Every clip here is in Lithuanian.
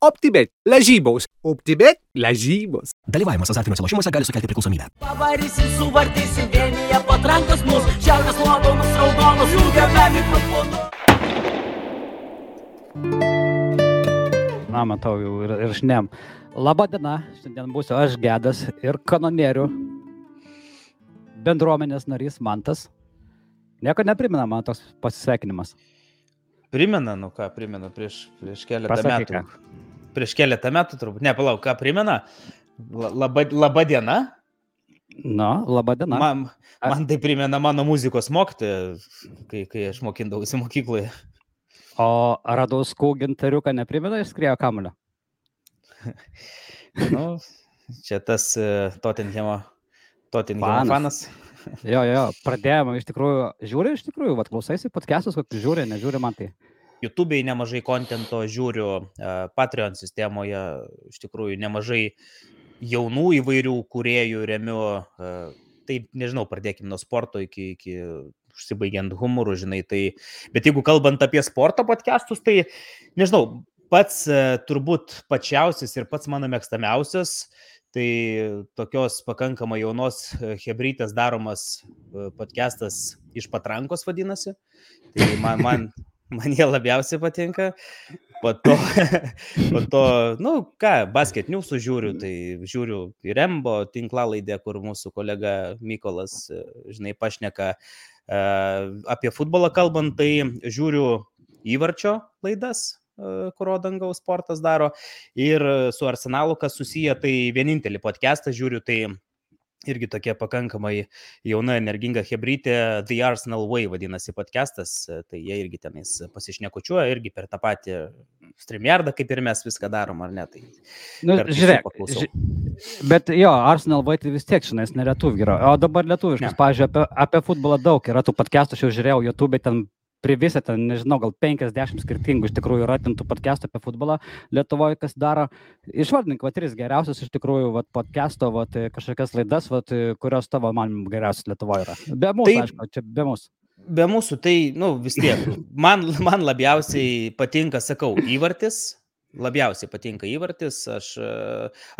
OptiBet, lažybos. OptiBet, lažybos. Dalyvavimas azartiniuose lošimuose gali sukelti priklausomybę. Pavarysim, suvartysim vienyje patrankos mūsų, šiaurės nuopelnus raudonus, jungiame mikrofonus. Na, matau jau ir, ir šnem. Labą dieną, šiandien būsiu aš Gedas ir kanonierių bendruomenės narys Mantas. Nieko neprimena man toks pasisveikinimas. Primena, nu ką primena, prieš, prieš keletą Pasakyk, metų. Prieš keletą metų turbūt, ne, palauk, ką primena. La- Laba, laba diena. Na, labą dieną. Man, man tai primena mano muzikos mokytoją, kai, kai aš mokindavausi mokykloje. O Radauskų gintariuką neprimena išskriejo kamulio. Nu, čia tas uh, Tottenhamo, Tottenhamo Fanas. fanas. Jo, jo, jo, pradėjome iš tikrųjų, žiūri iš tikrųjų, vad klausaisi podcastus, kokius žiūri, nežiūri man tai. YouTube'ai nemažai kontento žiūriu, Patreon sistemoje iš tikrųjų nemažai jaunų įvairių kuriejų remiu. Taip, nežinau, pradėkime nuo sporto iki, iki užsibaigiant humorų, žinai. Tai, bet jeigu kalbant apie sporto podcastus, tai nežinau, pats turbūt pačiausias ir pats mano mėgstamiausias, tai tokios pakankamai jaunos hebrytės daromas podcastas iš patrankos vadinasi. Tai man, man, man jie labiausiai patinka. Po to, po to nu ką, basket newsų žiūriu, tai žiūriu ir Rembo tinklalaidę, kur mūsų kolega Mykolas, žinai, pašneka e, apie futbolą kalbant, tai žiūriu įvarčio laidas, e, kurio dangaus sportas daro. Ir su Arsenalu, kas susiję, tai vienintelį podcastą žiūriu, tai irgi tokia pakankamai jauna, energinga hebrytė, The Arsenal Way vadinasi podcastas, tai jie irgi tenais pasišnekučiuoja, irgi per tą patį streamerdą, kaip ir mes viską darom, ar ne? Tai Nu, žiūrėk, ži bet jo, Arsenal vaikai vis tiek, žinai, nelietuvių yra. O dabar lietuviškas, Ne. pavyzdžiui, apie, apie futbolą daug yra tų podcastų, aš jau žiūrėjau YouTube, ten privisę, ten, nežinau, gal 50 skirtingų iš tikrųjų yra ten tų podcastų apie futbolą Lietuvoje, kas daro. Išvardink, va, tris geriausius iš tikrųjų, va, podcast'o, va, kažkokias laidas, va, kurios tavo man geriausias Lietuvoje yra. Be mūsų, Taip. aišku, čia be mūsų. be mūsų, tai, nu, vis tiek, man, man labiausiai patinka, sakau, įvartis. Labiausiai patinka įvartis, aš, e,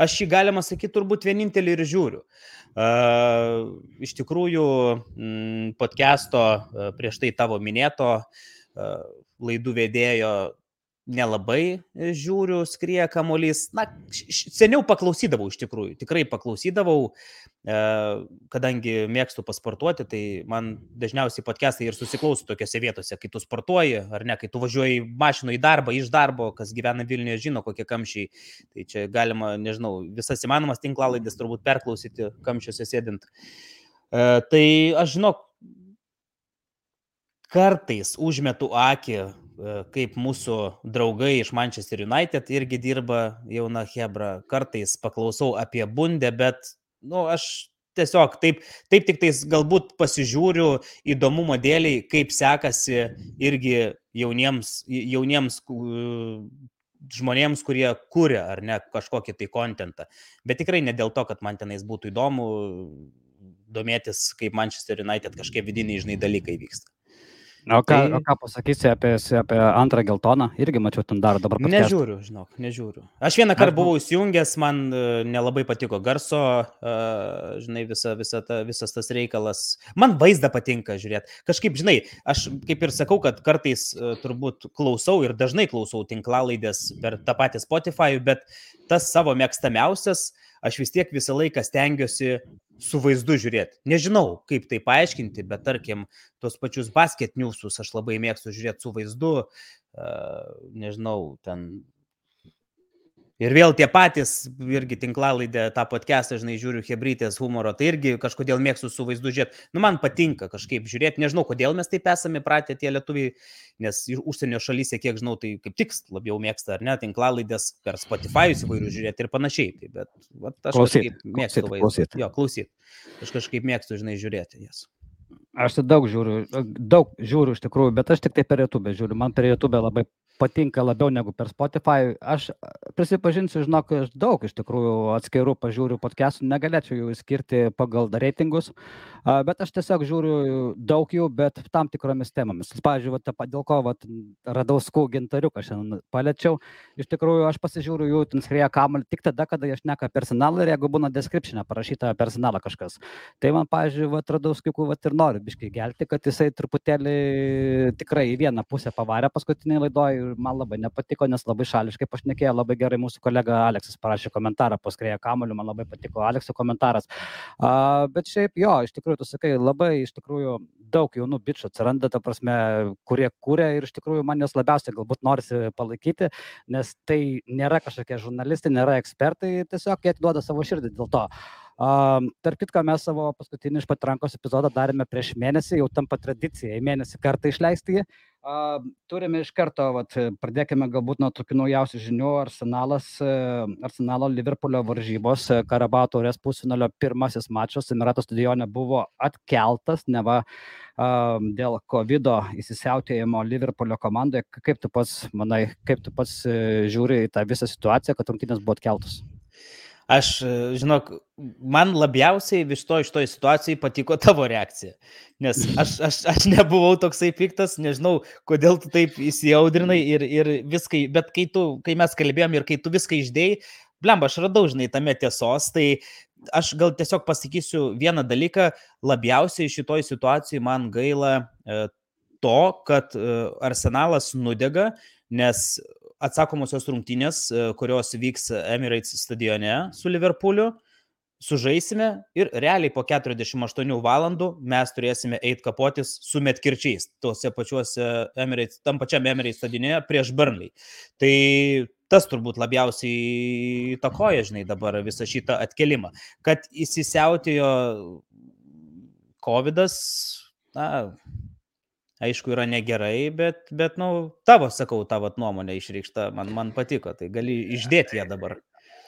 aš jį galima sakyti turbūt vienintelį ir žiūriu. Uh, iš tikrųjų, podcast'o e, prieš tai tavo minėto laidų vedėjo nelabai e, žiūriu, skrie kamuolys. Na, seniau paklausydavau iš tikrųjų, tikrai paklausydavau, e, kadangi mėgstu pasportuoti, tai man dažniausiai podcastai ir susiklauso tokiose vietose, kai tu sportuoji, ar ne, kai tu važiuoji mašinu į darbą, iš darbo, kas gyvena Vilniuje žino, kokie kamščiai. Tai čia galima, nežinau, visas įmanomas tinklalaidės turbūt perklausyti kamščiuose sėdint. E, tai aš žinau, kartais užmetu akį, kaip mūsų draugai iš Manchester United irgi dirba jauna Hebra. Kartais paklausau apie bundę, bet, na, nu, aš tiesiog taip, taip tik tais galbūt pasižiūriu įdomumo dėliai, kaip sekasi irgi jauniems, jauniems žmonėms, kurie kuria ar ne kažkokį tai kontentą. Bet tikrai ne dėl to, kad man tenais būtų įdomu domėtis, kaip Manchester United kažkokie vidiniai, žinai, dalykai vyksta. O ką, Tai- o ką pasakysi apie, apie antrą geltoną? Irgi mačiau, ten daro dabar podcastą. Nežiūriu, žinok, nežiūriu. Aš vieną kartą bu- buvau įsijungęs, man e, nelabai patiko garso, e, žinai, visa, visa ta, visas tas reikalas. Man vaizdą patinka žiūrėti. Kažkaip, žinai, aš kaip ir sakau, kad kartais e, turbūt klausau ir dažnai klausau tinklalaidės per tą patį Spotify, bet tas savo mėgstamiausias, aš vis tiek visą laiką stengiuosi su vaizdu žiūrėti. Nežinau, kaip tai paaiškinti, bet tarkim, tos pačius basket newsus aš labai mėgstu žiūrėti su vaizdu, nežinau, ten. Ir vėl tie patys, irgi tinklalaidę, tą podcastą, žinai, žiūriu Hebrytės humoro, tai irgi kažkodėl mėgstu su vaizdu žiūrėti. Nu, man patinka kažkaip žiūrėti, nežinau, kodėl mes taip esame pratę tie lietuviai, nes užsienio šalyse, kiek žinau, tai kaip tik labiau mėgsta, ar ne, tinklalaidės per Spotify įvairių žiūrėti ir panašiai. Tai, bet vat, aš Klausyt, kažkaip mėgstu klausyt, vaizdą. klausyt. Jo, klausyt. Aš kažkaip mėgstu, žinai, žiūrėti jas. Aš tai daug žiūriu, daug žiūriu iš tikrųjų, bet aš tik tai per YouTube žiūriu. Man per YouTube labai patinka labiau negu per Spotify. Aš prisipažinsiu, žinok, aš daug iš tikrųjų atskirų pažiūriu podcastų, negalėčiau jų skirti pagal reitingus, bet aš tiesiog žiūriu daug jų, bet tam tikromis temomis. Pavyzdžiui, va, dėl ko va, radau skų gintariuką šiandien paliečiau, iš tikrųjų aš pasižiūriu jų ten skrieja kamalį tik tada, kada aš neka personalą ir jeigu būna description parašyta personalą kažkas. Tai man, pavyzdžiui, va, radau skikų va, ir noriu biškai gelti, kad jisai truputėlį tikrai į vieną pusę pavarė paskutinį laidoj ir man labai nepatiko, nes labai šališkai pašnekėjo, labai gerai mūsų kolega Aleksas parašė komentarą, paskrėję kamoliu, man labai patiko Alekso komentaras. A, bet šiaip jo, iš tikrųjų, tu sakai, labai iš tikrųjų daug jaunų bičių atsiranda, ta prasme, kurie kūrė ir iš tikrųjų man jos labiausiai galbūt norisi palaikyti, nes tai nėra kažkokie žurnalistai, nėra ekspertai, tiesiog jie atiduoda savo širdį dėl to. Um, tarp kitko, mes savo paskutinį iš patrankos epizodą darėme prieš mėnesį, jau tampa tradicija, į mėnesį kartą išleisti jį. Uh, turime iš karto, vat, pradėkime galbūt nuo tokių naujausių žinių. Arsenalas, uh, Arsenalo Liverpoolio varžybos Karabato taurės pusfinalio pirmasis mačas Emirato stadione buvo atkeltas, neva uh, dėl COVID įsisiautėjimo Liverpoolio komandoje. Kaip tu pats manai, kaip tu pats žiūri į tą visą situaciją, kad rungtynės buvo atkeltos? Aš, žinok, man labiausiai vis to iš toj situacijai patiko tavo reakcija. Nes aš, aš, aš nebuvau toksai piktas, nežinau, kodėl tu taip įsijaudrinai ir, ir viskai, bet kai, tu, kai mes kalbėjom ir kai tu viską išdėjai, blemba, aš radau, žinai, tame tiesos, tai aš gal tiesiog pasakysiu vieną dalyką, labiausiai šitoj situacijai man gaila e, to, kad e, arsenalas nudega, nes atsakomosios rungtynės, e, kurios vyks Emirates stadione su Liverpooliu, sužaisime ir realiai po 48 valandų mes turėsime eiti kapotis su metkirčiais, tuose pačiuose Emirates, tam pačiam Emirates stadione prieš Burnley. Tai tas turbūt labiausiai įtakoja, žinai, dabar visą šitą atkelimą. Kad įsisiautėjo COVID, na, aišku, yra negerai, bet, bet nu, tavo, sakau, tavo nuomonė išreikšta, man, man patiko, tai gali išdėti ją dabar.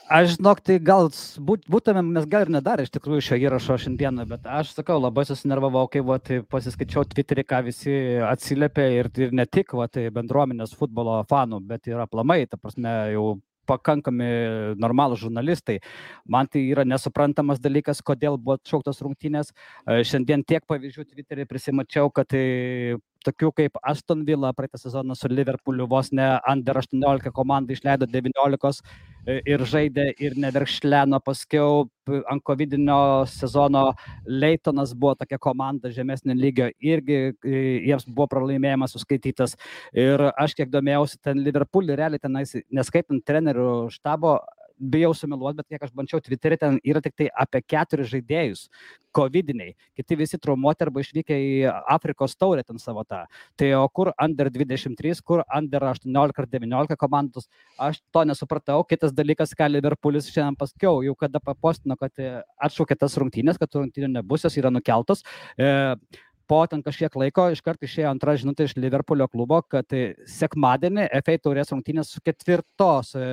Aš žinok, tai gal būt, būtumėm, mes gal ir nedarė iš tikrųjų šio įrašo šiandieną, bet aš sakau, labai susinervavau, kai va, tai pasiskaičiau Twitterį, ką visi atsiliepė ir, ir ne tik va, tai bendruomenės futbolo fanų, bet ir aplamai, ta prasme, jau pakankami normalūs žurnalistai. Man tai yra nesuprantamas dalykas, kodėl buvo atšauktos rungtynės. Šiandien tiek pavyzdžių Twitterį prisimačiau, kad tai tokių kaip Aston Villa praeitą sezoną su Liverpooliu vos ne under 18 komandai išleido 19 e, ir žaidė ir neverkšleno. Paskiau ant COVID-19 sezono Leitonas buvo tokia komanda žemesnio lygio irgi e, jiems buvo pralaimėjimas suskaitytas. Ir aš kiek domėjausi ten Liverpoolį realiai tenais neskaitant trenerių štabo bijau sumeluoti, bet kiek aš bandžiau Twitterį, ten yra tik tai apie keturis žaidėjus, COVID-iniai, kiti visi traumuoti arba išvykę į Afrikos taurę ten savo tą. Tai o kur under 23, kur under 18 ar 19 komandos, aš to nesupratau. Kitas dalykas, ką Liverpoolis šiandien paskiau, jau kada papostino, kad atšaukė tas rungtynės, kad rungtynių nebus, jos yra nukeltos. E, po ten kažkiek laiko iškart išėjo antra žinutė iš Liverpoolio klubo, kad sekmadienį FA taurės rungtynės su ketvirtos e,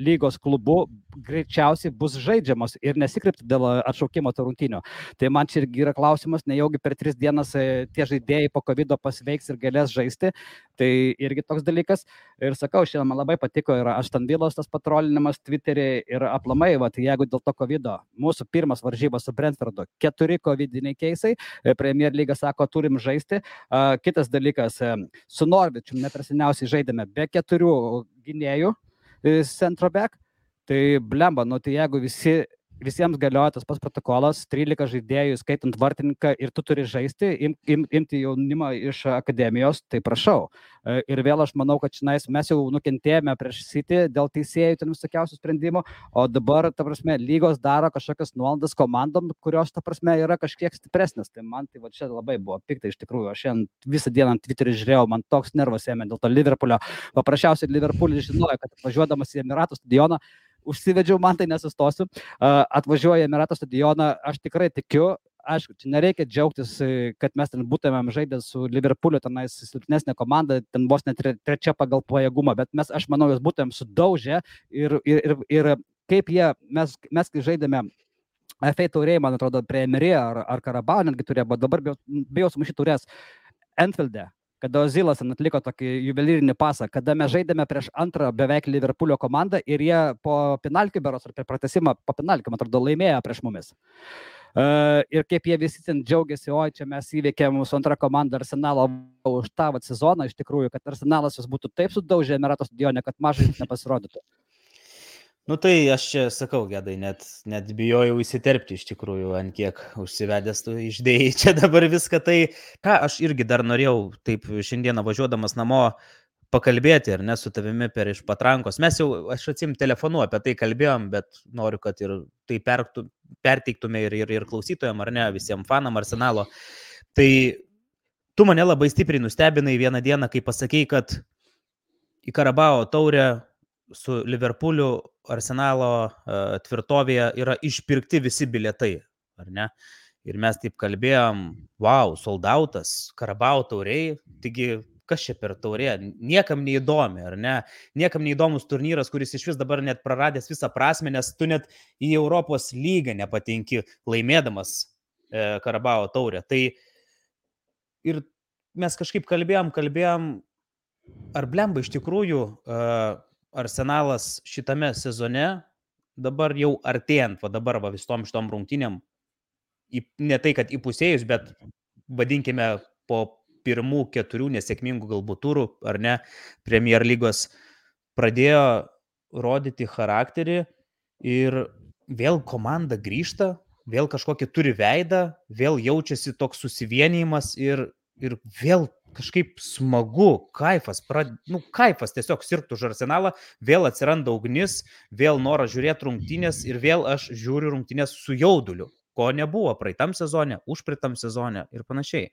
lygos klubu greičiausiai bus žaidžiamos ir nesikreipti dėl atšaukimo tų rungtynių. Tai man čia irgi yra klausimas, nejaugi per tris dienas e, tie žaidėjai po COVID pasveiks ir galės žaisti. Tai irgi toks dalykas. Ir sakau, šiandien man labai patiko ir Aštan Vilos tas patrolinimas Twitterį ir aplamai, va, tai jeigu dėl to COVID, mūsų pirmas varžybos su Brentfordu, keturi COVID-iniai keisai, e, Premier lyga sako, ko turim žaisti. Kitas dalykas, su Norvičiu neperseniausiai žaidėme be keturių gynėjų e, centro back. Tai blemba, nu tai jeigu visi visiems galioja tas pats protokolas, 13 žaidėjų, skaitant vartininką, ir tu turi žaisti, im, im, imti jaunimą iš akademijos, tai prašau. E, ir vėl aš manau, kad šiandien mes jau nukentėjome prieš City dėl teisėjų ten visokiausių sprendimų, o dabar, ta prasme, lygos daro kažkokias nuolaidas komandom, kurios, ta prasme, yra kažkiek stipresnės. Tai man tai va čia labai buvo pikta iš tikrųjų. Aš šiandien visą dieną ant Twitterį žiūrėjau, man toks nervas ėmė dėl to Liverpoolio. Paprasčiausiai Liverpoolis žinojo, kad važiuodamas į Emiratų stadioną, užsivedžiau, man tai nesustosiu. Atvažiuoja Emirato stadioną, aš tikrai tikiu, aišku, čia nereikia džiaugtis, e, kad mes ten būtumėm žaidę su Liverpooliu, tenais silpnesnė komanda, ten vos net trečia pagal pajėgumą, bet mes, aš manau, jos būtumėm sudaužę ir, ir, ir, ir kaip jie, mes, mes kai žaidėme FA tauriai, man atrodo, prie Emirė ar, ar Karabao netgi turėjo, bet dabar bijau, sumaišyti turės Enfield'e, kada Ozilas atliko tokį juvelyrinį pasą, kada mes žaidėme prieš antrą beveik Liverpoolio komandą ir jie po penalkių beros ar per pratesimą po penalkių, man atrodo, laimėjo prieš mumis. Uh, ir kaip jie visi ten džiaugiasi, oi, čia mes įveikėm mūsų antrą komandą Arsenalo už tą vat, sezoną, iš tikrųjų, kad Arsenalas jūs būtų taip sudaužę Emiratos stadione, kad mažai nepasirodytų. Nu tai aš čia sakau, gedai, net, net bijojau įsiterpti iš tikrųjų, ant kiek užsivedęs tu išdėjai čia dabar viską. Tai ką aš irgi dar norėjau, taip šiandieną važiuodamas namo, pakalbėti ir ne su tavimi per iš patrankos. Mes jau, aš atsim telefonu apie tai kalbėjom, bet noriu, kad ir tai perktų, perteiktume ir, ir, ir klausytojams, ar ne, visiems fanam arsenalo. Tai tu mane labai stipriai nustebinai vieną dieną, kai pasakėjai, kad į Karabao taurę su Liverpooliu Arsenalo uh, tvirtovėje yra išpirkti visi bilietai, ar ne? Ir mes taip kalbėjom, wow, soldautas, Karabao tauriai, taigi kas čia per taurė, niekam neįdomi, ar ne? Niekam neįdomus turnyras, kuris iš vis dabar net praradęs visą prasme, nes tu net į Europos lygą nepatinki laimėdamas e, Karabao taurę. Tai ir mes kažkaip kalbėjom, kalbėjom, ar blemba iš tikrųjų uh, Arsenalas šitame sezone dabar jau artėjant, va dabar va visom šitom rungtynėm, į, ne tai, kad įpusėjus, bet vadinkime po pirmų keturių nesėkmingų galbūt turų, ar ne, Premier lygos pradėjo rodyti charakterį ir vėl komanda grįžta, vėl kažkokį turi veidą, vėl jaučiasi toks susivienijimas ir, ir vėl kažkaip smagu, kaifas, prad... nu, kaifas tiesiog sirgtų už arsenalą, vėl atsiranda ugnis, vėl noras žiūrėti rungtynės ir vėl aš žiūriu rungtynės su jauduliu, ko nebuvo praeitam sezone, užpraeitam sezone ir panašiai.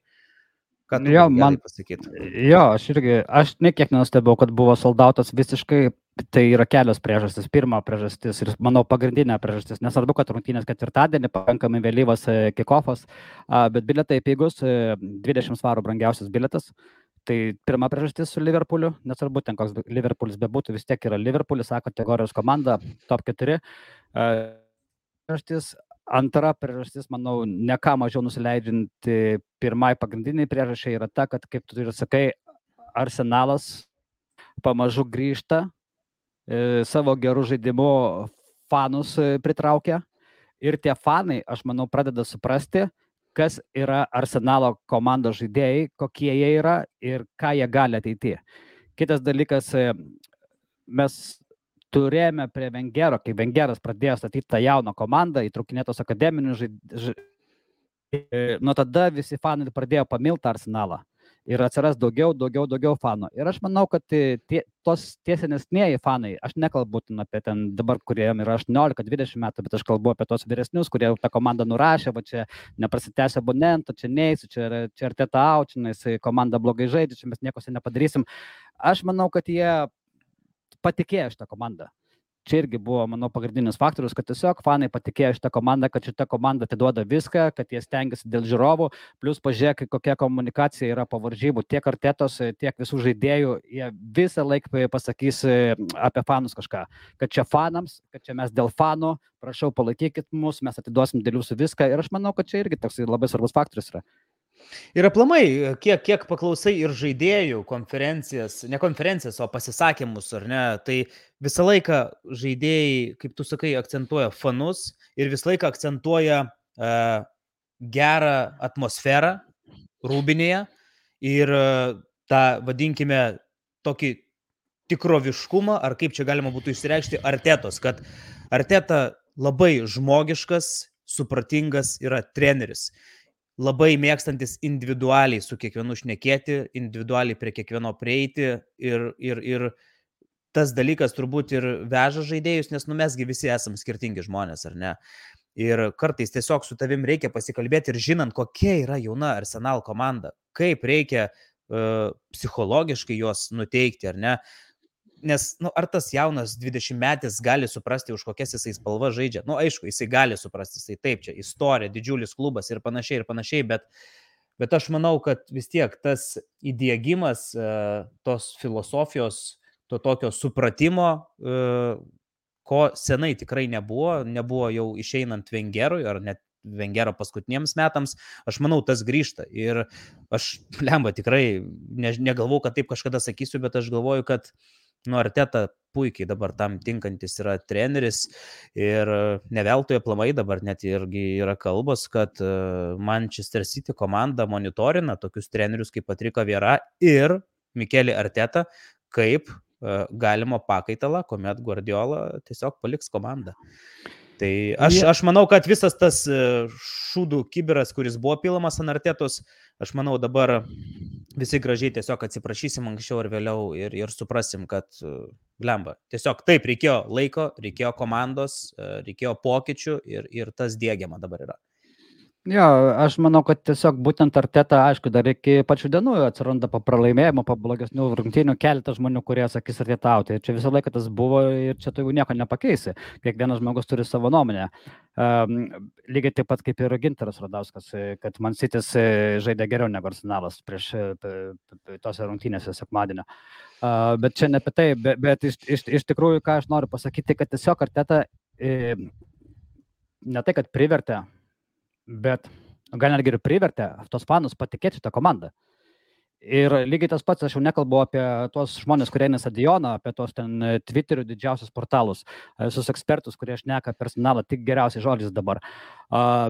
Ką tu Jo, man- pasakyti? Jo, aš irgi, aš nekiek nenustebėjau, kad buvo soldautas visiškai, tai yra kelios priežastys. Pirma priežastis ir, manau, pagrindinė priežastis. Nesvarbu, kad rungtynės ketvirtadienį, pakankamai vėlyvas e, kikofas, bet biletai pigus, e, 20 svarų brangiausias biletas. Tai pirma priežastis su Liverpooliu, nesvarbu ten koks Liverpoolis bebūtų, vis tiek yra Liverpoolis, A kategorijos komanda, top 4. E, Priežastis Antra priežastis, manau, ne ką mažiau nusileidžianti pirmai pagrindiniai priežasčiai yra ta, kad, kaip tu ir sakai, arsenalas pamažu grįžta, e, savo gerų žaidimų fanus e, pritraukia ir tie fanai, aš manau, pradeda suprasti, kas yra arsenalo komandos žaidėjai, kokie jie yra ir ką jie gali ateityje. Kitas dalykas, e, mes turėjome prie Vengero, kai Vengeras pradėjo statyti tą jauną komandą, įtraukinėtos akademinius žaidėjus. Nuo tada visi fanai pradėjo pamilti arsenalą. Ir atsiras daugiau, daugiau, daugiau fanų. Ir aš manau, kad tie, tos tie senesnieji fanai, aš nekalbu apie ten dabar, kuriem yra 18-20 metų, bet aš kalbu apie tos vyresnius, kurie tą komandą nurašė, va čia neprasitęsia abonento, čia neįsiu, čia, čia arteta aučinais, komanda blogai žaidžia, čia mes nieko nepadarysim. Aš manau, kad jie patikėjo šitą komandą. Čia irgi buvo, manau, pagrindinis faktorius, kad tiesiog fanai patikėjo šitą komandą, kad šita komanda atiduoda viską, kad jie stengiasi dėl žiūrovų, plus pažiūrėk, kokia komunikacija yra po varžybų, tiek artetos, tiek visų žaidėjų, jie visą laiką pasakys e, apie fanus kažką, kad čia fanams, kad čia mes dėl fanų, prašau palaikykit mus, mes atiduosim dėl jūsų viską ir aš manau, kad čia irgi toks labai svarbus faktorius yra. Ir aplamai, kiek, kiek paklausai ir žaidėjų konferencijas, ne konferencijas, o pasisakymus, ar ne, tai visą laiką žaidėjai, kaip tu sakai, akcentuoja fanus ir visą laiką akcentuoja uh, gerą atmosferą rūbinėje ir uh, tą, vadinkime, tokį tikroviškumą, ar kaip čia galima būtų išsireikšti, artetos, kad arteta labai žmogiškas, supratingas yra treneris labai mėgstantis individualiai su kiekvienu šnekėti, individualiai prie kiekvieno prieiti ir, ir, ir tas dalykas turbūt ir veža žaidėjus, nes nu mesgi visi esame skirtingi žmonės, ar ne? Ir kartais tiesiog su tavim reikia pasikalbėti ir žinant, kokia yra jauna Arsenal komanda, kaip reikia uh, psichologiškai juos nuteikti, ar ne? Nes, nu, ar tas jaunas 20 metais gali suprasti, už kokias jisai spalva žaidžia? Na, nu, aišku, jisai gali suprasti, jisai taip, čia istorija, didžiulis klubas ir panašiai, ir panašiai, bet, bet aš manau, kad vis tiek tas įdėgymas uh, tos filosofijos, to tokio supratimo, uh, ko senai tikrai nebuvo, nebuvo jau išeinant Vengerui ar net Vengero paskutinėms metams, aš manau, tas grįžta. Ir aš, lemba, tikrai ne, negalvoju, kad taip kažkada sakysiu, bet aš galvoju, kad nu, Arteta puikiai dabar tam tinkantis yra treneris ir neveltui aplamai dabar net irgi yra kalbos, kad e, Manchester City komanda monitorina tokius trenerius kaip Patrika Viera ir Mikelį Arteta kaip e, galimo pakaitalą, kuomet Guardiola tiesiog paliks komandą. Tai aš, aš manau, kad visas tas e, šūdų kiberas, kuris buvo pilamas ant artėtos, aš manau dabar visi gražiai tiesiog atsiprašysim anksčiau ar vėliau ir, ir suprasim, kad lemba. Tiesiog taip, reikėjo laiko, reikėjo komandos, e, reikėjo pokyčių ir, ir tas dėgiama dabar yra. Jo, aš manau, kad tiesiog būtent arteta, aišku, dar iki pačių dienų atsiranda po pralaimėjimo, po blogesnių rungtynių keletas žmonių, kurie sakys artetauti. Čia visą laiką tas buvo ir čia tu jau nieko nepakeisi. Kiekvienas žmogus turi savo nuomonę. Um, lygiai taip pat kaip ir Ginteras Radauskas, kad man sitis žaidė geriau negu arsenalas prieš tose rungtynėse sekmadienio. Uh, bet čia ne apie tai, bet, bet iš, iš, iš tikrųjų, ką aš noriu pasakyti, kad tiesiog arteta e, ne tai, kad privertė bet gal netgi ir privertė tos fanus patikėti šitą komandą. Ir lygiai tas pats, aš jau nekalbu apie tuos žmonės, kurie eina stadioną, apie tuos ten e, Twitterių didžiausius portalus, e, visus ekspertus, kurie šneka personalą tik geriausiais žodžiais dabar.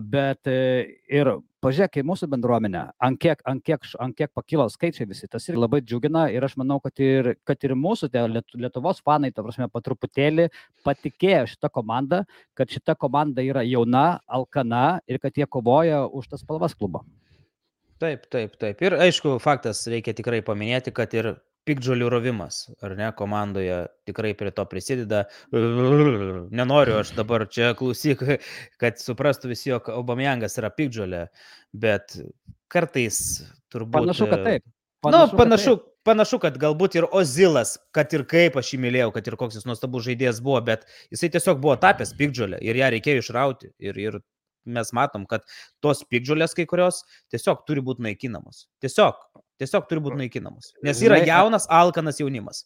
Bet e, ir pažiūrėk į mūsų bendruomenę, ant kiek, ant, kiek, ant kiek pakilo skaičiai visi, tas ir labai džiugina ir aš manau, kad ir, kad ir mūsų tie Lietuvos fanai, ta prasme, po truputėlį patikėjo šitą komandą, kad šita komanda yra jauna, alkana ir kad jie kovoja už tas spalvas klubo. Taip, taip, taip. Ir aišku, faktas reikia tikrai paminėti, kad ir pikdžiolių rovimas, ar ne, komandoje tikrai prie to prisideda. Nenoriu aš dabar čia klausyk, kad suprastų visi, jog Obamjangas yra pikdžiolė, bet kartais turbūt... Panašu, kad taip. Panašu, Na, nu, panašu, kad taip. panašu, kad galbūt ir Ozilas, kad ir kaip aš jį mylėjau, kad ir koks jis nuostabus žaidėjas buvo, bet jisai tiesiog buvo tapęs pikdžiolė ir ją reikėjo išrauti. Ir, ir mes matom, kad tos pikdžiulės kai kurios tiesiog turi būti naikinamos. Tiesiog, tiesiog turi būti naikinamos. Nes yra jaunas, alkanas jaunimas.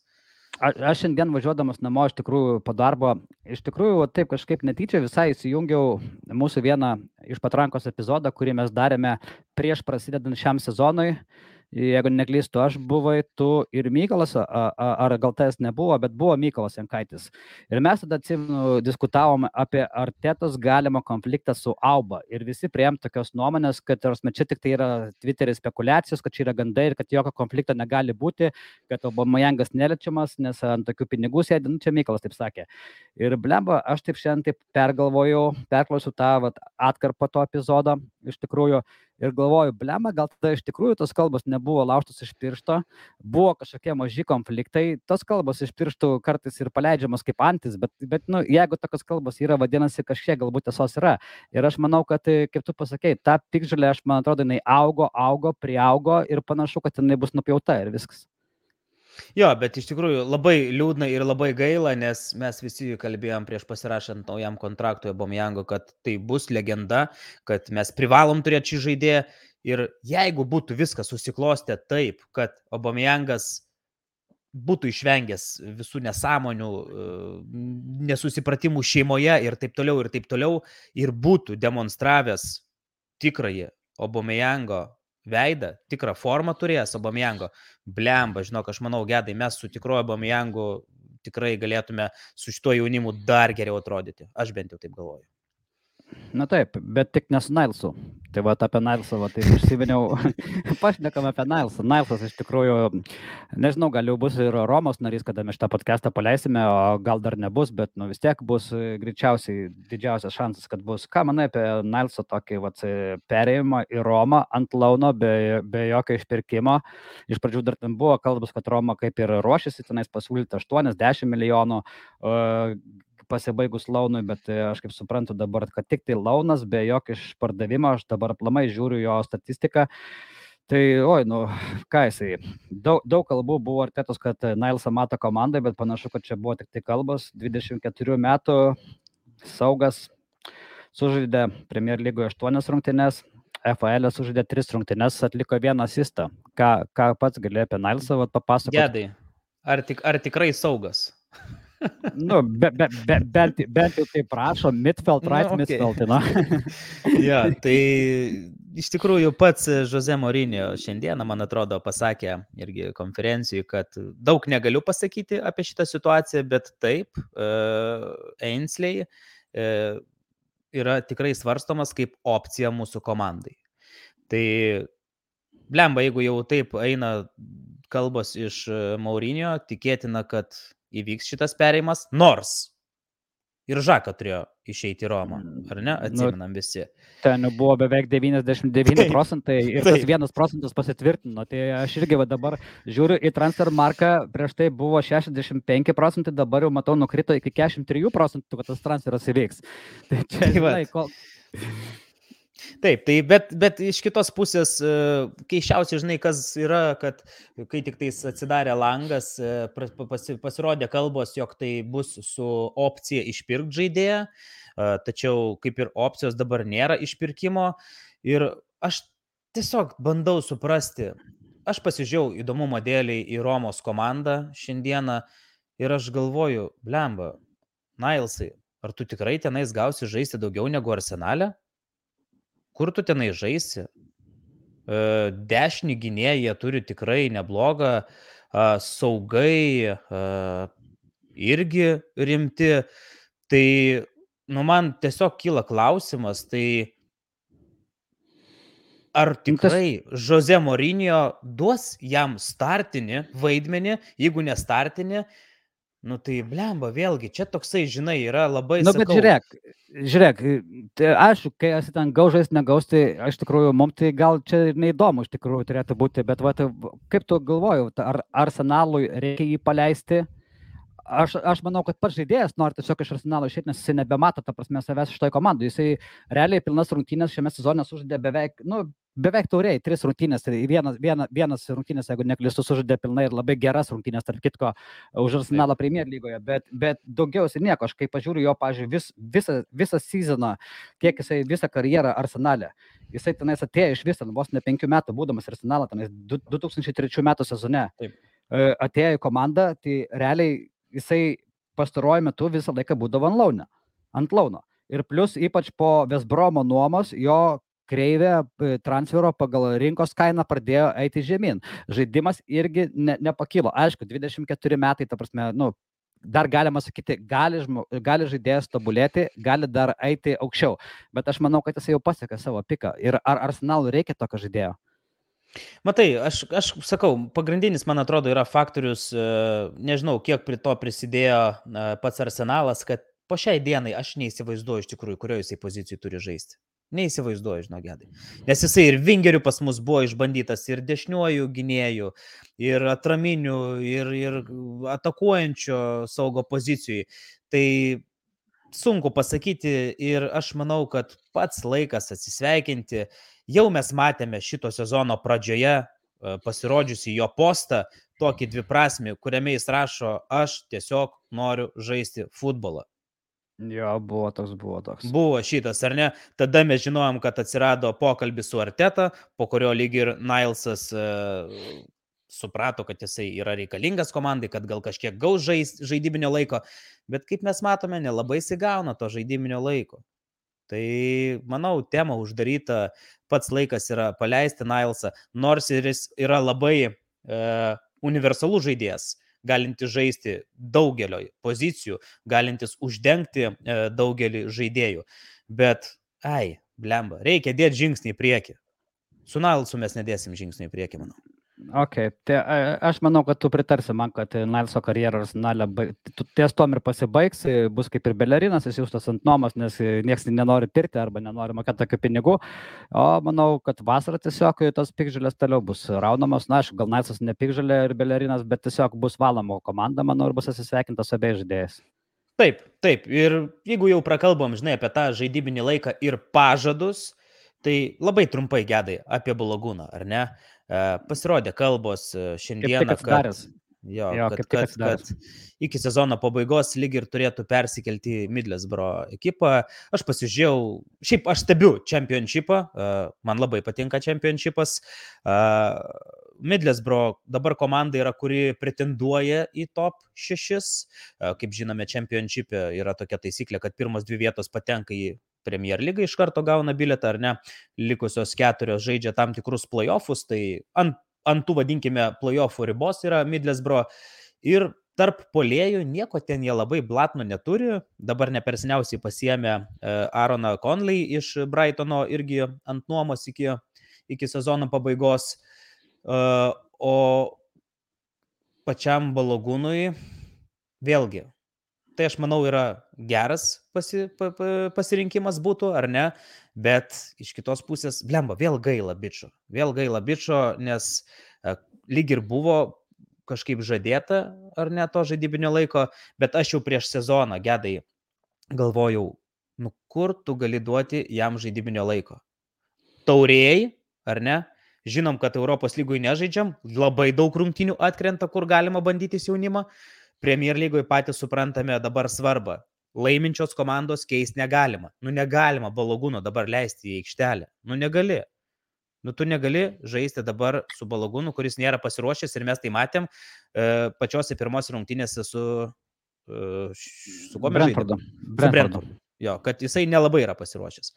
A, aš šiandien važiuodamas namo, iš tikrųjų, po darbo, iš tikrųjų, taip kažkaip netyčia visai įsijungiau mūsų vieną iš patrankos epizodą, kurį mes darėme prieš prasidedant šiam sezonui. Uh, jeigu neklystu, aš buvai tu ir Mykolas, ar gal tas nebuvo, bet buvo Mykolas Jankaitis. Ir mes tada atsimenu, diskutavom apie artėtos galimą konfliktą su Auba. Ir visi prieėm tokios nuomonės, kad čia tik tai yra Twitter'e spekulacijos, kad čia yra gandai ir kad jokio konflikto negali būti, kad Obamajangas neliečiamas, nes ant tokių pinigų sėdi, nu čia Mykolas taip sakė. Ir blemba, aš taip šiandien taip pergalvojau, perklausiu tą vat, atkarpą to epizodo iš tikrųjų ir galvoju, blema, gal tada iš tikrųjų tos kalbos nebuvo laužtos iš piršto, buvo kažkokie maži konfliktai, tos kalbos iš pirštų kartais ir paleidžiamos kaip antis, bet, bet nu, jeigu tokios kalbos yra, vadinasi, kažkiek galbūt tiesos yra. Ir aš manau, kad, kaip tu pasakėjai, ta pikžalė, aš man atrodo, jinai augo, augo, priaugo ir panašu, kad jinai bus nupjauta ir viskas. Jo, bet iš tikrųjų labai liūdna ir labai gaila, nes mes visi kalbėjom prieš pasirašant naujam kontraktui Abomijango, kad tai bus legenda, kad mes privalom turėti šį žaidėją. Ir jeigu būtų viskas susiklostę taip, kad Abomijangas būtų išvengęs visų nesąmonių, nesusipratimų šeimoje ir taip toliau, ir taip toliau, ir būtų demonstravęs tikrąjį Obomejango veidą, tikrą formą turėjęs Obamjango, blemba, žinok, aš manau, gedai, mes su tikroju Obamjangu tikrai galėtume su šituo jaunimu dar geriau atrodyti. Aš bent jau taip galvoju. Na taip, bet tik ne su Nailsu. Tai va apie Nailsą, va, tai užsiminiau, pašnekam apie Nailsą. Nailsas iš tikrųjų, nežinau, gal jau bus ir Romos narys, kada mes šitą podcastą paleisime, o gal dar nebus, bet nu, vis tiek bus greičiausiai didžiausias šansas, kad bus. Ką manai apie Nailsą tokį va, perėjimą į Romą ant launo be, be jokio išpirkimo? Iš pradžių dar ten buvo kalbas, kad Roma kaip ir ruošiasi tenais pasiūlyti 80 milijonų. Uh, pasibaigus launui, bet e, aš kaip suprantu dabar, kad tik tai launas, be jokio išpardavimo, aš dabar aplamai žiūriu jo statistiką. Tai, oi, nu, ką jisai, daug, daug kalbų buvo artėtos, kad Nailsą mato komandai, bet panašu, kad čia buvo tik tai kalbos. 24 metų saugas sužaidė Premier lygoje 8 rungtynes, FAL e sužaidė 3 rungtynes, atliko vieną asistą. Ką, ką pats galėjo apie Nailsą papasakoti? Gedai, ar, tik, ar tikrai saugas? Nu, be, be, be, bent, bent jau taip prašo, midfield, right, Nu, okei. midfield, na. Ja, tai iš tikrųjų pats Jose Mourinho šiandieną, man atrodo, pasakė irgi konferencijai, kad daug negaliu pasakyti apie šitą situaciją, bet taip, uh, Ainsley uh, yra tikrai svarstomas kaip opcija mūsų komandai. Tai blemba, jeigu jau taip eina kalbos iš e, Maurinio, tikėtina, kad įvyks šitas perėjimas, nors ir Žaka turėjo išeiti į Romą, ar ne? Nu, Atsimenam visi. Ten buvo beveik 99 Taip, procentai ir tas taip. vienas procentas pasitvirtino. Tai aš irgi va dabar žiūriu į transfer marką, prieš tai buvo 65 procentai, dabar jau matau nukrito iki 43 procentų, kad tas transferas įvyks. Tai čia, Tai žinai, kol... Taip, tai bet, bet iš kitos pusės, e, keiščiausia, žinai, kas yra, kad kai tik tais atsidarė langas, e, pasirodė kalbos, jog tai bus su opcija išpirkti žaidėją, e, tačiau kaip ir opcijos dabar nėra išpirkimo. Ir aš tiesiog bandau suprasti, aš pasižiūrėjau įdomumo dėliai į Romos komandą šiandieną ir aš galvoju, blemba, Nailsai, ar tu tikrai tenais gausi žaisti daugiau negu arsenale? Kur tu tenai žaisi? E, Dešinį gynėją jie turi tikrai neblogą, saugai a, irgi rimti. Tai, nu, man tiesiog kyla klausimas, tai ar tikrai Jose Mourinho duos jam startinį vaidmenį, jeigu nestartinį, nu tai blemba, vėlgi, čia toksai, žinai, yra labai... Na, Nu, bet sakau, žiūrėk, žiūrėk, tai aišku, kai esi ten gaužais, negaus, tai iš tikrųjų, mums tai gal čia ir neįdomu iš tikrųjų turėtų būti, bet va, tai, kaip tu galvojau, ar arsenalui reikia jį paleisti? Aš, aš manau, kad pats žaidėjas nori tiesiog iš arsenalo išėti, nes jisai nebemato, ta prasme, savęs iš toj komandai. Jisai realiai pilnas rungtynės šiame sezone sužaidė beveik, nu, beveik tauriai, tris rungtynės, tai vienas, viena, vienas rungtynės, jeigu neklystu, sužaidė pilnai ir labai geras rungtynės, tarp kitko, už arsenalą Premier lygoje, bet, bet daugiausiai nieko, aš kai pažiūriu jo, pažiūrėjau, vis, visą, visą sezoną, kiek jisai visą karjerą arsenale. Jisai tenais atėjo iš vis, ten vos ne penkių metų būdamas arsenalą, tenais du- 2003 metų sezone. Taip. E, Atėjo į komandą, tai realiai jisai pastaruoju metu visą laiką būdavo ant launio. Ant launo. Ir plus, ypač po Vesbromo nuomos, jo kreivė e, transfero pagal rinkos kainą pradėjo eiti žemyn. Žaidimas irgi ne, nepakilo. Aišku, 24 metai, ta prasme, nu, dar galima sakyti, gali, žmo, gali žaidėjas tobulėti, gali dar eiti aukščiau. Bet aš manau, kad jis jau pasiekė savo piką. Ir ar arsenalui reikia tokio žaidėjo? Matai, aš, aš sakau, pagrindinis, man atrodo, yra faktorius, e, nežinau, kiek prie to prisidėjo e, pats arsenalas, kad po šiai dienai aš neįsivaizduoju iš tikrųjų, kurioje jisai pozicijai turi žaisti. Neįsivaizduoju, žinok, gedai. Nes jisai ir vingerių pas mus buvo išbandytas, ir dešiniuoju gynėjų, ir atraminių, ir, ir atakuojančio saugo pozicijai. Tai sunku pasakyti ir aš manau, kad pats laikas atsisveikinti. Jau mes matėme šito sezono pradžioje e, pasirodžiusi jo postą, tokį dviprasmį, kuriame jis rašo, aš tiesiog noriu žaisti futbolą. Jo, buvo toks, buvo toks. Buvo šitas, ar ne? Tada mes žinojom, kad atsirado pokalbis su Arteta, po kurio lyg ir Nailsas uh, suprato, kad jisai yra reikalingas komandai, kad gal kažkiek gaus žais, žaidybinio laiko, bet kaip mes matome, nelabai įsigauna to žaidybinio laiko. Tai manau, tema uždaryta, pats laikas yra paleisti Nailsą, nors ir jis yra labai uh, universalus žaidėjas, galintis žaisti daugelio pozicijų, galintis uždengti e, daugelį žaidėjų. Bet, ai, blemba, reikia dėti žingsnį į priekį. Su Nailsu mes nedėsim žingsnį į priekį, manau. Ok, tai a, aš manau, kad tu pritarsi man, kad Nailso karjera arsenale ties tom ir pasibaigs, e, bus kaip ir Belerinas, jis jūstas ant nuomos, nes e, niekas nenori pirkti arba nenori mokėti tokių pinigų. O manau, kad vasarą tiesiog e, tos pikžalės toliau bus raunamos. Na, aišku, gal Nailsas ne pikžalė ir Belerinas, bet tiesiog bus valamo komanda, manau, ir bus atsisveikinta su abiejais žaidėjais. Taip, taip. Ir jeigu jau prakalbam, žinai, apie tą žaidybinį laiką ir pažadus, tai labai trumpai gedai apie Bulagūną, ar ne? E, Pasirodė kalbos e, šiandieną, kad, atsidaręs. jo, Jo, kad, kad, atsidaręs. kad iki sezono pabaigos lyg ir turėtų persikelti Midlesbro ekipą. Aš pasižiūrėjau, šiaip aš stebiu čempionšipą, e, man labai patinka čempionšipas. E, Midlesbro dabar komanda yra, kuri pretenduoja į top 6. Kaip žinome, čempionšipė yra tokia taisyklė, kad pirmas dvi vietos patenka į Premier lygą iš karto gauna bilietą, ar ne? Likusios keturios žaidžia tam tikrus playoffus, tai ant, ant tų, vadinkime, playoffų ribos yra Midlesbro. Ir tarp polėjų nieko ten jie labai blatno neturi. Dabar neperseniausiai pasiemė Aaroną Conley iš Brightono irgi ant nuomos iki, iki sezono pabaigos. O pačiam balogūnui vėlgi. Tai aš manau yra geras pasi, pa, pa, pasirinkimas būtų, ar ne? Bet iš kitos pusės, blemba, vėl gaila bičio. Vėl gaila bičio, nes lyg ir buvo kažkaip žadėta, ar ne to žaidybinio laiko, bet aš jau prieš sezoną gedai galvojau, nu kur tu gali duoti jam žaidybinio laiko. Taurėjai, ar ne? Žinom, kad Europos lygui nežaidžiam, labai daug rungtinių atkrenta, kur galima bandyti jaunimą. Premier lygoje patys suprantame dabar svarbą. Laiminčios komandos keisti negalima. Nu negalima balogūno dabar leisti į aikštelę. Nu negali. Nu, tu negali žaisti dabar su balagūnu, kuris nėra pasiruošęs ir mes tai matėm e, pačiose pirmose rungtynėse su... E, su kuo mes Brentfordu. žaidėm? Su Brentfordu. Brentfordu. Jo, kad jisai nelabai yra pasiruošęs.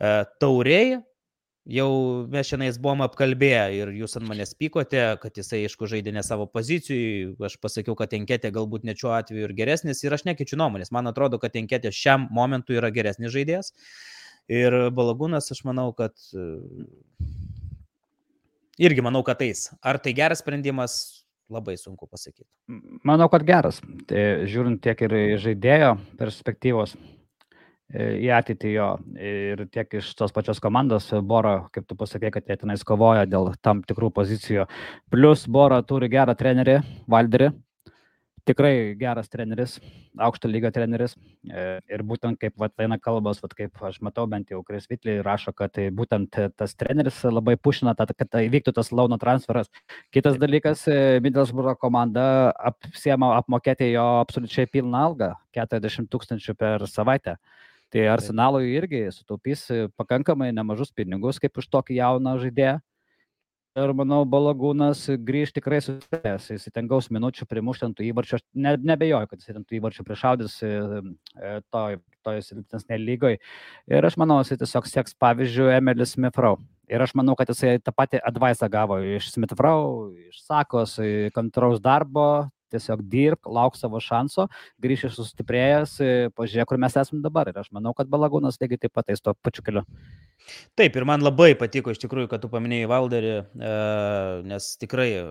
E, tauriai, jau mes šiandien buvom apkalbėję ir jūs ant manęs pykote, kad jisai, aišku, žaidė ne savo pozicijui. Aš pasakiau, kad enketė galbūt ne šiuo atveju ir geresnis ir aš nekeičiu nuomonės. Man atrodo, kad enketė šiam momentui yra geresnis žaidėjas. Ir balagūnas, aš manau, kad e, irgi manau, kad eis. Ar tai geras sprendimas, labai sunku pasakyti. Manau, kad geras. Tai žiūrint tiek ir žaidėjo perspektyvos į ateitį jo ir tiek iš tos pačios komandos, Bora, kaip tu pasakė, kad jie tenais kovoja dėl tam tikrų pozicijų. Plus Bora turi gerą trenerį, Valderį. Tikrai geras treneris, aukšto lygio treneris. E, Ir būtent kaip vat, eina kalbos, vat, kaip aš matau, bent jau Kris Vitliai rašo, kad tai būtent tas treneris labai pušina, kad tai vyktų tas launo transferas. Kitas dalykas, e, Middlesbrough komanda apsiema apmokėti jo absoliučiai pilną algą - 40 tūkstančių per savaitę. Tai arsenalui irgi sutaupys pakankamai nemažus pinigus kaip už tokį jauną žaidėją. Ir manau, Balagūnas grįž tikrai susitęs, jis ten gaus minučių primušti ant tų įvarčių, aš ne, nebejoju, kad jis ant tų įvarčių prišaudys e, e, toj, toj silpnesnė lygoje. Ir aš manau, jis tiesiog seks pavyzdžių Emilis Smithrow. Ir aš manau, kad jisai tą patį advaisą gavo iš Smithrow, iš Sakos, e, kantraus darbo, tiesiog dirbk, lauk savo šanso, grįši sustiprėjęs, pažiūrėk, kur mes esame dabar. Ir aš manau, kad Balagūnas lygiai taip pat eis tuo pačiu keliu. Taip, ir man labai patiko iš tikrųjų, kad tu paminėjai Valderį, e, nes tikrai e,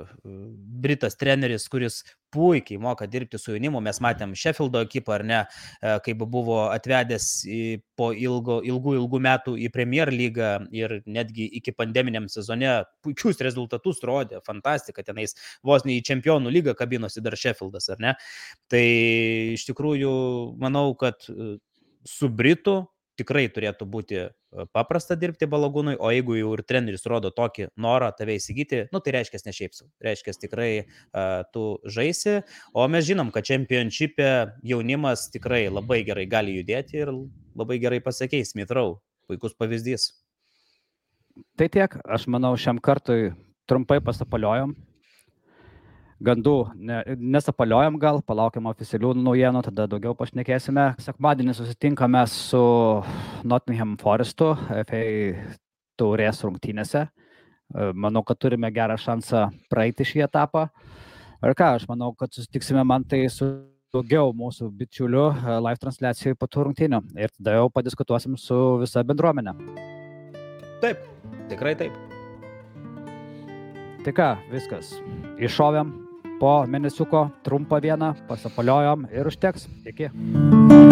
Britas treneris, kuris puikiai moka dirbti su jaunimu, mes matėm Sheffieldo ekipą, ar ne, e, kaip buvo atvedęs į, po ilgo, ilgų, ilgų metų į Premier lygą ir netgi iki pandeminiam sezone puikius rezultatus rodė, fantastika, tenais vos ne į čempionų lygą kabinosi dar Sheffieldas, ar ne. Tai iš tikrųjų manau, kad su Britu tikrai turėtų būti e, paprasta dirbti balagūnui, o jeigu jau ir treneris rodo tokį norą tave įsigyti, nu tai reiškia ne šiaip sau. Reiškia tikrai uh, tu žaisi, o mes žinom, kad čempionšipė jaunimas tikrai labai gerai gali judėti ir labai gerai pasikeis, Mitrau, puikus pavyzdys. Tai tiek, aš manau, šiam kartui trumpai pasapaliojom. Gandų ne, nesapaliojam gal, palaukiam oficialių naujienų, tada daugiau pašnekėsime. Sekmadienį susitinkame su Nottingham Forestu FA taurės rungtynėse. E, Manau, kad turime gerą šansą praeiti šį etapą. Ir ką, aš manau, kad susitiksime man tai su daugiau mūsų bičiulių e, live transliacijų po tų rungtynių. Ir tada jau padiskutuosim su visa bendruomenė. Taip, tikrai taip. Tai ką, viskas. Iššovėm po mėnesiuko trumpą vieną, pasapaliojom ir užteks. Iki.